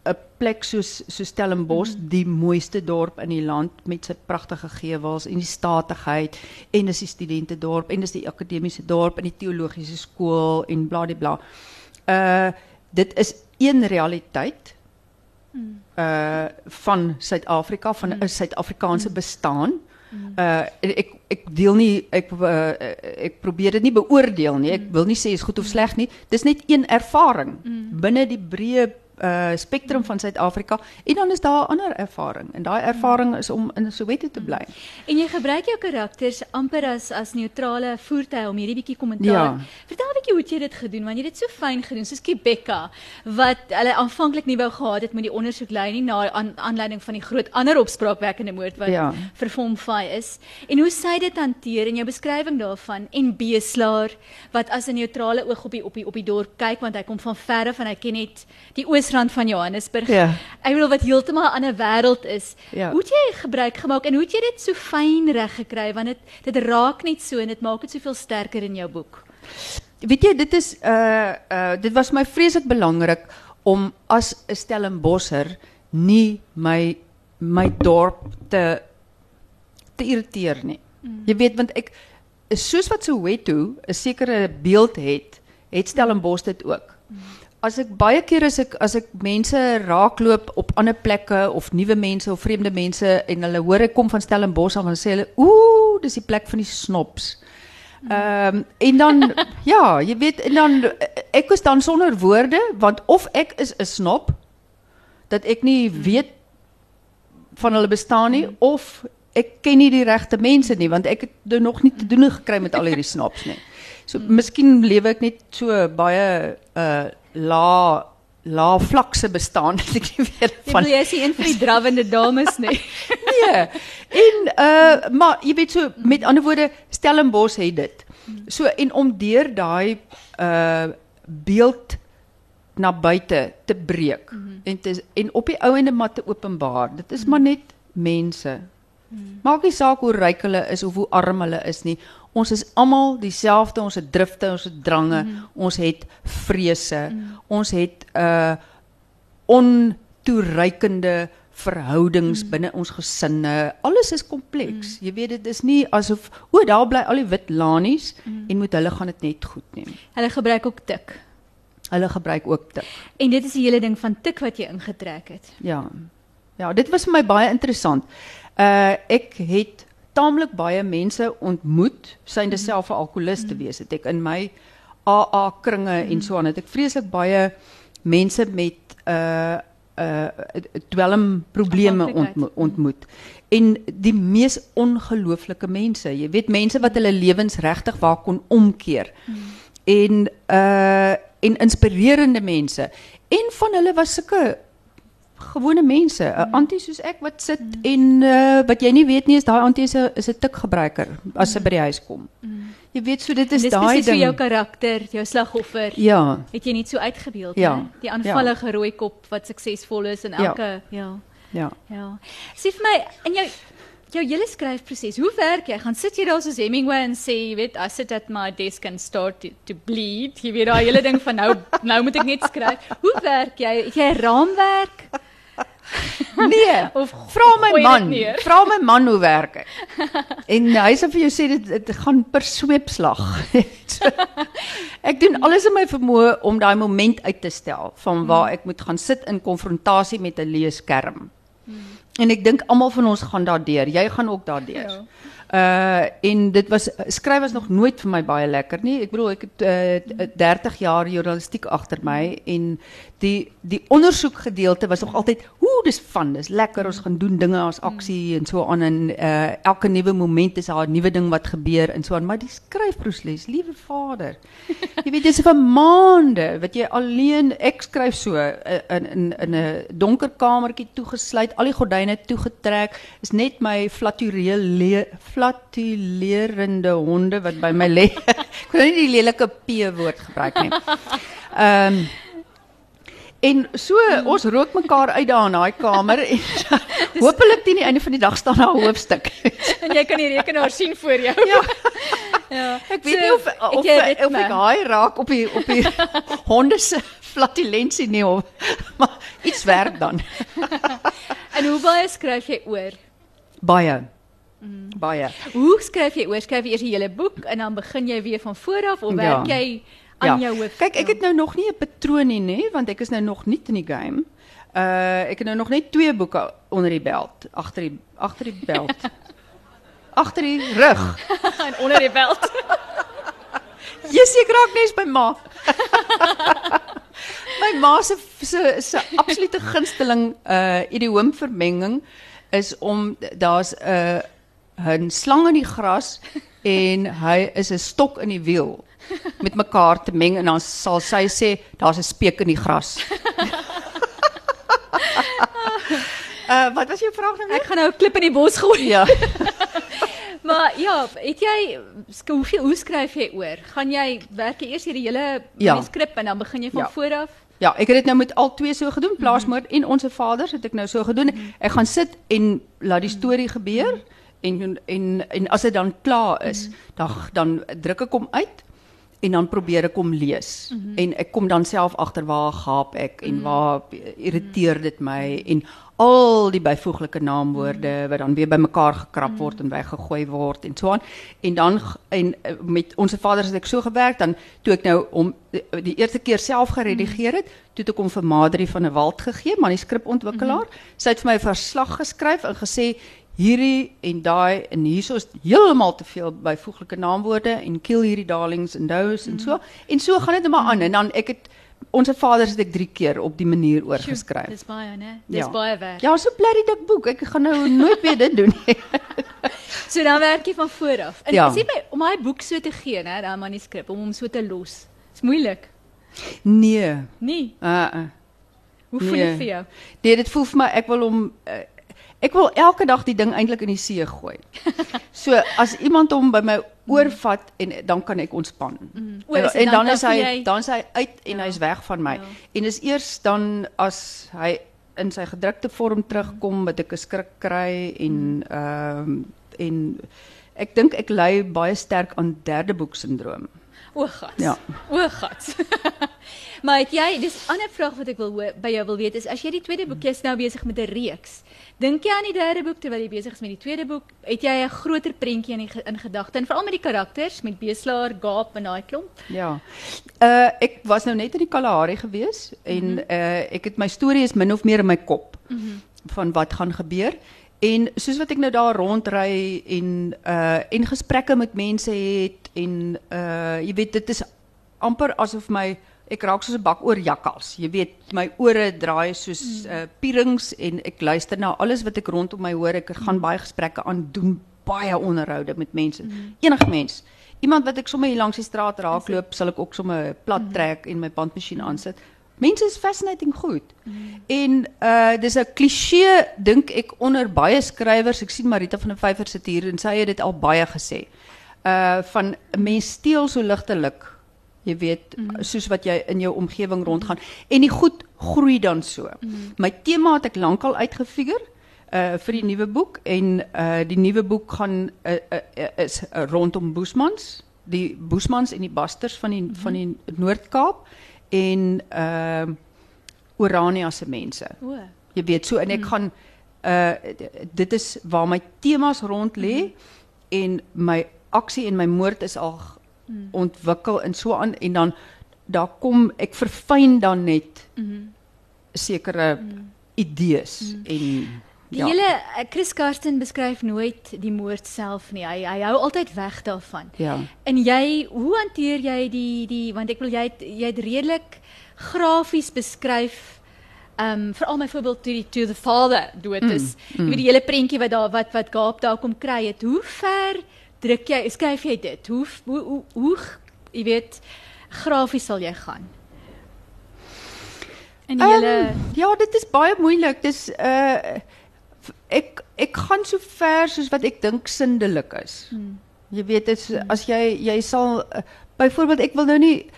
'n plek soos so Stellenbosch, die mooiste dorp in die land met sy pragtige gewels en die statigheid en dis die studentedorp en dis die akademiese dorp en die teologiese skool en bladibla. Uh dit is een realiteit uh van Suid-Afrika van 'n Suid-Afrikaanse bestaan. Uh ek ek deel nie ek uh, ek probeer dit nie beoordeel nie. Ek wil nie sê is goed of sleg nie. Dis net een ervaring binne die breë uh spektrum van Suid-Afrika en dan is daar ander ervaring en daai ervaring is om in Soweto te bly. En jy gebruik jou karakters amper as as neutrale voertuie om hierdie bietjie kommentaar. Ja. Vertel 'n bietjie hoe jy dit gedoen want jy het dit so fyn gedoen soos Kibeka wat hulle aanvanklik nie wou gehad het met die ondersoek lei nie na aan, aanleiding van die groot ander opspraakwekkende moord wat Ja. vir Fomfai is. En hoe sy dit hanteer in jou beskrywing daarvan en Beeslaar wat as 'n neutrale oog op die op die op die dorp kyk want hy kom van verre van hy ken net die oosrand van Johannesburg. Ja. Ek bedoel wat heeltemal 'n ander wêreld is. Ja. Hoe het jy gebruik gemaak en hoe het jy dit so fyn reg gekry want dit dit raak net so en dit maak dit soveel sterker in jou boek. Weet jy, dit is uh uh dit was my vreeslik belangrik om as 'n Stellenbosser nie my my dorp te te irriteer nie. Mm. Jy weet want ek soos wat Soweto 'n sekere beeld het, het Stellenbosch dit ook. Mm. As ek baie keer as ek as ek mense raakloop op ander plekke of nuwe mense of vreemde mense en hulle hoor ek kom van Stellenbosch af dan sê hulle ooh, dis die plek van die snobs. Ehm um, en dan *laughs* ja, jy weet en dan ek was dan sonder woorde want of ek is 'n snob dat ek nie weet van hulle bestaan nie of ek ken nie die regte mense nie want ek het nou nog nie te doen gekry met al hierdie *laughs* snobs nie. So miskien lewe ek net so baie uh la la vlakse bestaan *laughs* dat ek nie weet van wil jy is een van die drawende dames nie. *laughs* nee. En uh maar jy weet so met ander woorde Stellenbosch het dit. So en om deur daai uh beeld na buite te breek mm -hmm. en te en op die ou ende maar te openbaar. Dit is maar net mense. Maak nie saak hoe ryk hulle is of hoe arm hulle is nie. Ons is almal dieselfde, ons het drifte, ons het drange, mm -hmm. ons het vrese. Mm -hmm. Ons het uh ontoereikende verhoudings mm. binne ons gesinne. Alles is kompleks. Mm. Jy weet dit is nie asof o, daar bly al die wit lanies mm. en met hulle gaan dit net goed nie. Hulle gebruik ook tik. Hulle gebruik ook tik. En dit is die hele ding van tik wat jy ingetrek het. Ja. Ja, dit was vir my baie interessant. Uh ek het taamlik baie mense ontmoet, synde Mhm. self 'n alkoholist te wees. Het ek in my AA kringe Mhm. en so aan het ek vreeslik baie mense met uh uh dwelmprobleme Afhanklikheid. ontmo ontmoet. En die mees ongelooflike mense, jy weet mense wat hulle lewens regtig waar kon omkeer. En uh en inspirerende mense. En van hulle was sulke gewone mense, 'n antie soos ek wat sit en uh wat jy nie weet nie is daai antie is 'n is 'n tikgebruiker as sy by die huis kom. Jy weet so dit is dis daai presies hoe ding. jou karakter, jou slagoffer, Ja. het jy net so uitgebeeld, Ja, né? Die aanvallige rooi kop wat suksesvol is en Ja. elke ja. Ja. Ja. Sê vir my in jou jou hele skryfproses. Hoe werk jy? Gaan sit jy daar soos Hemingway en sê, jy weet, I sit at my desk and start to, to bleed. Jy weet daai hele ding van nou *laughs* nou moet ek net skryf. Hoe werk jy? Het jy 'n raamwerk? Nee, *laughs* Of vra my dit man. Vra my man hoe werk hy. En hy sê vir jou sê dit dit gaan per sweepslag. so, *laughs* ek doen alles in my vermoë om daai moment uit te stel van waar ek moet gaan sit in konfrontasie met 'n leeskerm. En ek dink almal van ons gaan daardeur. Jy gaan ook daardeur. Ja. Uh en dit was skryf was nog nooit vir my baie lekker nie. Ek bedoel ek het uh, 30 jaar journalistiek agter my en die die ondersoek gedeelte was nog altyd hoe dis van, dis lekker ons gaan doen dinge as aksie en so aan en uh elke nuwe moment is daar 'n nuwe ding wat gebeur en so aan, maar die skryfproses, liewe Vader. *laughs* Jy weet dis vir maande wat jy alleen ek skryf so uh, in in in 'n donker kamertjie toegesluit, al die gordyne toegetrek, is net my flaturele flatulerende honde wat by my lê. *laughs* ek wil nie die lelike P woord gebruik nie. Ehm um, En so ons rook mekaar uit daar in daai kamer en *laughs* hopelik teen die einde van die dag staan daar 'n hoofstuk. *laughs* En jy kan die rekenaar sien voor jou. Ja. *laughs* ja. Ek weet nie of of, jy of, ek haai raak op die op die honde se flatulensie nie of maar iets werk dan. En hoe baie skryf jy oor? Baie. Baie. Hoe skryf jy oor? Skryf jy eers die hele boek en dan begin jy weer van voor af of Ja. werk jy aan jou hoof? Kyk, ek het nou nog nie 'n patroon nie, nê, want ek is nou nog nie in die game. Uh ek het nou nog net twee boeke onder die belt, agter die agter die belt. *laughs* agter die rug. *laughs* en onder die belt. *laughs* Jy seker raak nes by ma. my ma se se se absolute gunsteling uh idioomvermenging is om daar's 'n 'n slang in die gras en hy is 'n stok in die wiel met mekaar te meng en dan sal sy sê daar's 'n speek in die gras. uh *laughs* wat was jou vraag nou Ek gaan nou 'n klip in die bos gooi. Ja. *laughs* Maar ja, het jy hoeveel hoe skryf jy oor? Gaan jy werk jy eers hierdie hele Ja. manuskrip en dan begin jy van Ja. voor af? Ja, ek het dit nou met al twee so gedoen, plaasmoord en onsse vaders het ek nou so gedoen. Ek gaan sit en laat die storie gebeur en en en as dit dan klaar is, dan dan druk ek hom uit en dan probeer ek hom lees. En ek kom dan self agter waar gaap ek en waar irriteer dit my en al die byvoeglike naamwoorde wat dan weer bymekaar gekrap word en weggegooi word en so aan. En dan en eh, met onsse vaders het ek so gewerk dan toe ek nou om die, die eerste keer self geredigeer het, toe het ek hom vir Madri van der Walt gegee, manuskripontwikkelaar. Sy het vir my 'n verslag geskryf en gesê hierdie en daai en hierso is heeltemal te veel byvoeglike naamwoorde en kill hierdie darlings en those en so. En so gaan dit net maar aan en dan ek het onsse vaders het ek 3 keer op die manier oorgeskryf. Dis baie, né? Dis Ja. baie werk. Ja, so bly dik boek. Ek gaan nou nooit weer dit doen nie. *laughs* So dan werk jy van voor af. En Ja. sê my om daai boek so te gee, né, daai manuskrip om hom so te los. Dis moeilik. Nee. Nee. Uh uh. Hoe voel Nee. dit vir jou? Nee, dit voel vir my ek wil hom uh, ek wil elke dag die ding eintlik in die see gooi. *laughs* So as iemand hom by my oorvat en dan kan ek ontspan. Mm. O, En, is en dan- is hy jy- dan is hy uit en Ja. hy's weg van my. Ja. En dis eers dan as hy in sy gedrukte vorm terugkom dat ek 'n skrik kry en ehm en ek dink ek ly baie sterk aan derde boek sindroom. O, gat. Ja. O, gat. Maar het jy, dis 'n ander vraag wat ek wil hoor- by jou wil weet is as jy die tweede boek jy's nou besig met 'n reeks. Dink jy aan die derde boek terwyl jy besig is met die tweede boek? Het jy 'n groter prentjie in die, in gedagte en veral met die karakters met Beslaar, Gaap en daai klomp? Ja. Uh ek was nou net in die Kalahari gewees en Mhm. uh ek het my storie is min of meer in my kop van wat gaan gebeur. En soos wat ek nou daar rondry en uh en gesprekke met mense het en uh jy weet dit is amper asof my ek raak soos 'n bak oor jakkals. Jy weet my ore draai soos uh pierings en ek luister na alles wat ek rondom my hoor. Ek gaan baie gesprekke aan doen, baie onderhoude met mense. Enige mens. Iemand wat ek sommer hier langs die straat raakloop, sal ek ook sommer plat trek en my bandmasjien aansit. Mense is fascinating goed. En uh dis 'n kliseë dink ek onder baie skrywers. Ek sien Marita van der Vyver sit hier en sy het dit al baie gesê. Uh van 'n mens steel so ligtelik. Jy weet, mm. soos wat jy in jou omgewing rondgaan en die goed groei dan so. Mm. My tema het ek lankal uitgefigure. uh vir die nuwe boek en uh die nuwe boek gaan uh, uh, uh, is uh, rondom Boesmans, die Boesmans en die Basters van die van die Noord-Kaap en uh Orania se mense. O. Jy weet so en ek gaan uh dit is waar my temas rond lê en my aksie en my moord is al g- ontwikkel en so aan en dan daar kom ek verfyn dan net sekere idees en Die hele eh, Chris Karsten beskryf nooit die moord self nie. Hy hy hou altyd weg daarvan. ja. En jy, hoe hanteer jy die die want ek wil jy het, jy het redelik grafies beskryf Ehm um, veral byvoorbeeld toe die to the father dood is. Mm, mm. Jy weet die hele prentjie wat daar wat wat Gaap daar kom kry het. Hoe ver druk jy skryf jy dit? Hoe hoe hoe, hoe jy weet grafies sal jy gaan? In die Um, ja, dit is baie moeilik. Dis uh ek ek gaan so ver soos wat ek dink sindelik is. Hmm. Jy weet dit is as jy jy sal uh, byvoorbeeld ek wil nou nie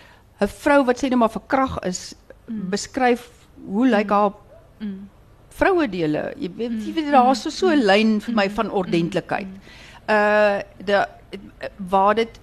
'n vrou wat sê net maar verkrag is hmm. beskryf hoe lyk haar mm, vroue dele. Jy weet jy weet daar's so so 'n lyn vir my van ordentlikheid. Uh de waar dit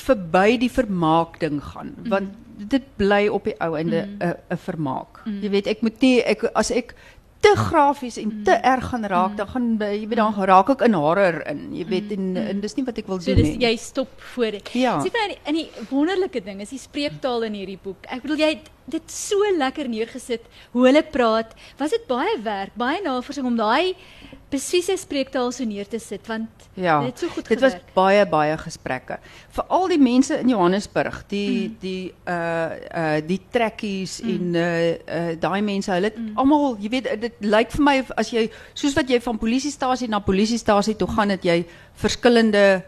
verby die vermaak ding gaan want dit bly op die ou einde 'n 'n vermaak. Jy weet ek moet nie ek as ek te grafies en te erg gaan raak dan gaan jy weet dan raak ek in horror in. Jy weet en, en dis nie wat ek wil so doen dis nie. jy stop voor dit. Ja. Sien maar in die, in die wonderlike ding is die spreektaal in hierdie boek. Ek bedoel jy het dit so lekker neergesit hoe hulle praat. Was dit baie werk, baie navorsing om daai presiese spreektaal so neer te sit want Ja, dit het so goed dit was gewerk. baie baie gesprekke. Veral die mense in Johannesburg, die mm. die uh uh die trekkies mm. en uh, uh daai mense, hulle het mm. almal, jy weet, dit lyk vir my as jy soos wat jy van polisiestasie na polisiestasie toe gaan, het jy verskillende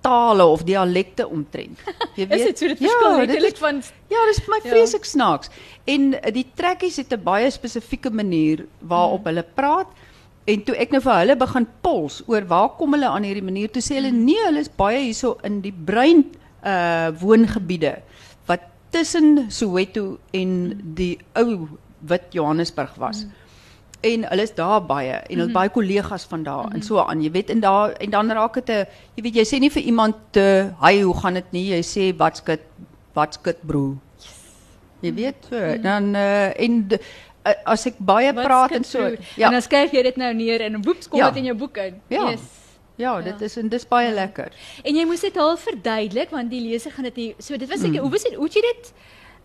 tale of dialekte omtrent. *laughs* Jy weet. Is dit so dit verskil dit letterlik is, van ja, dis vir my Ja. vreeslik snaaks. En die trekkies het 'n baie spesifieke manier waarop hulle praat. En toe ek nou vir hulle begin pols oor waar kom hulle aan hierdie manier, toe sê hulle nee, hulle is baie hierso in die bruin uh woongebiede wat tussen Soweto en die ou wit Johannesburg was. En hulle is daar baie en hulle mm. baie kollegas van daar en so aan. Jy weet en daar en dan raak dit 'n jy weet jy sê nie vir iemand te hy hoe gaan dit nie, jy sê wat's dit wat's dit bro. Jy weet so, dan uh, en de, as ek baie wat praat en so vroeg. ja. En dan skryf jy dit nou neer en woeps kom Ja. dit in jou boek in. Ja. Yes. Ja, dit is en dis baie lekker. En jy moes dit al verduidelik want die leser gaan dit nie so dit was ek Mm. hoe was dit hoe jy dit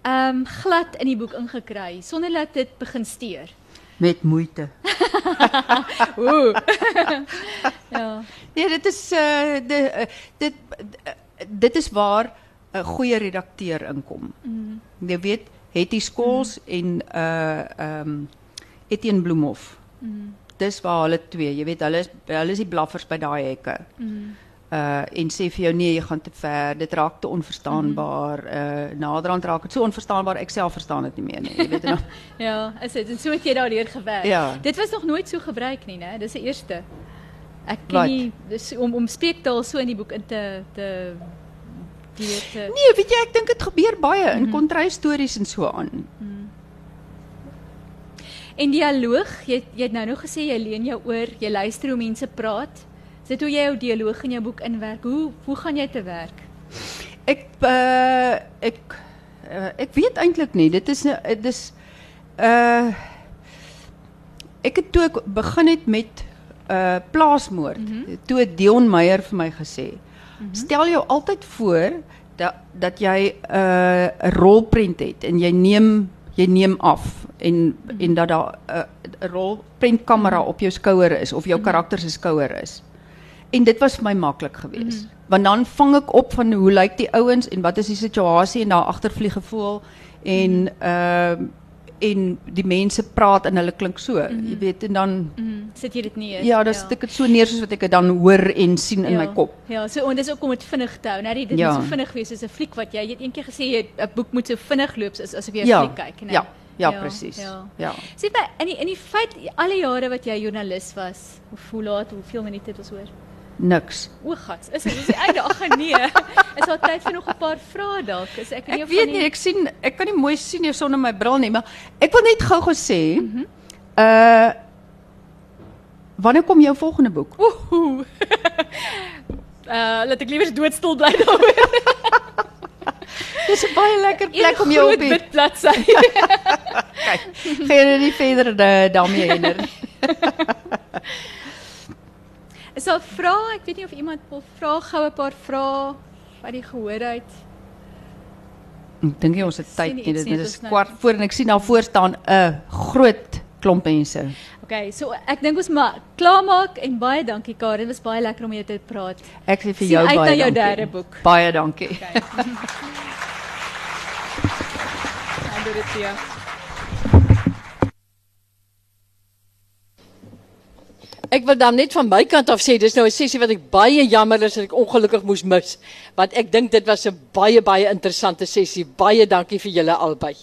ehm um, glad in die boek ingekry sonder dat dit begin steur. Met moeite. *laughs* *laughs* Ooh. *laughs* ja. Nee, dit is uh de, uh, dit uh, dit is waar 'n goeie redakteur inkom. Mm. Jy weet, Hetty Skols mm. en uh um, Etienne Bloemhof. Mm. Dis waar hulle twee, jy weet, hulle is hulle is die blaffers by daai hekke. Mm. Uh en sê vir jou nee, jy gaan te ver. Dit raak te onverstaanbaar. Uh naderhand raak dit so onverstaanbaar ek self verstaan dit nie meer nie. Jy weet dan *laughs* Ja, is dit en so het jy daardeur gewerk. Ja. Dit was nog nooit so gebruik nie, né? Dis die eerste. Ek ken Wat? nie dis om om spreektaal so in die boek in te te deur te Nee, weet jy, ek dink dit gebeur baie in kontrystories en so aan. En dialoog, jy jy het nou nog gesê jy leen jou oor, jy luister hoe mense praat. Is dit hoe jy jou dialoog in jou boek inwerk? Hoe hoe gaan jy te werk? Ek uh ek uh, ek weet eintlik nie. Dit is nou- dit is uh ek het toe ek begin het met uh plaasmoord. Mm -hmm. Toe het Dion Meyer vir my gesê, mm -hmm. stel jou altyd voor dat dat jy 'n uh, 'n rolprent het en jy neem jy neem af en -hmm. en dat daar 'n uh, rolprentkamera op jou skouer is of jou karakter se skouer is. En dit was vir my maklik geweest. Mm. Want dan vang ek op van hoe lyk die ouens en wat is die situasie en daar agter vlieg gevoel en ehm uh, en die mense praat en hulle klink so, mm. jy weet en dan Mm, sit jy dit neer? ja, dan sit ek dit so neer soos wat ek dit dan hoor en sien in ja. my kop. Ja, so en dis ook om dit vinnig te hou. Nou dit Ja. moet so vinnig wees soos 'n fliek wat jy jy het eendag gesê jy 'n boek moet so vinnig loop soos asof jy 'n Ja. fliek kyk, né? Ja, ja, presies. Ja. Ja. Sê my in die in die feit alle jare wat jy joernalis was, hoe hoe laat, hoeveel minute het ons hoor? Niks. O gats, is dit is die einde? Ag nee. Is daar tyd vir nog 'n paar vrae dalk? Is ek nie Ek weet nie, ek sien ek kan nie mooi sien hier sonder my bril nie, maar ek wil net gou-gou sê, Mhm. uh Wanneer kom jou volgende boek? Ooh. *laughs* uh laat ek liewer doodstil bly daaroor. *laughs* Dis 'n baie lekker plek om jou op die wit bladsy. *laughs* kyk. Gaan jy nou nie verder uh, daarmee hinder. Is daar vrae? Ek weet nie of iemand wil vra gou 'n paar vrae wat die gehoor uit. Ek dink ons het Sien tyd nie Dit is nou- kwart voor en ek sien daar voor staan 'n groot klomp mense. Okay, so ek dink ons maar klaarmaak en baie dankie Karen, dit was baie lekker om jou te praat. Ek sê vir Sien jou uit baie na jou dankie. derde boek. Baie dankie. Okay. *laughs* *laughs* Dan doen dit weer. Ek wil dan net van my kant af sê dis nou 'n sessie wat ek baie jammer is dat ek ongelukkig moes mis, want ek dink dit was 'n baie baie interessante sessie. Baie dankie vir julle albei.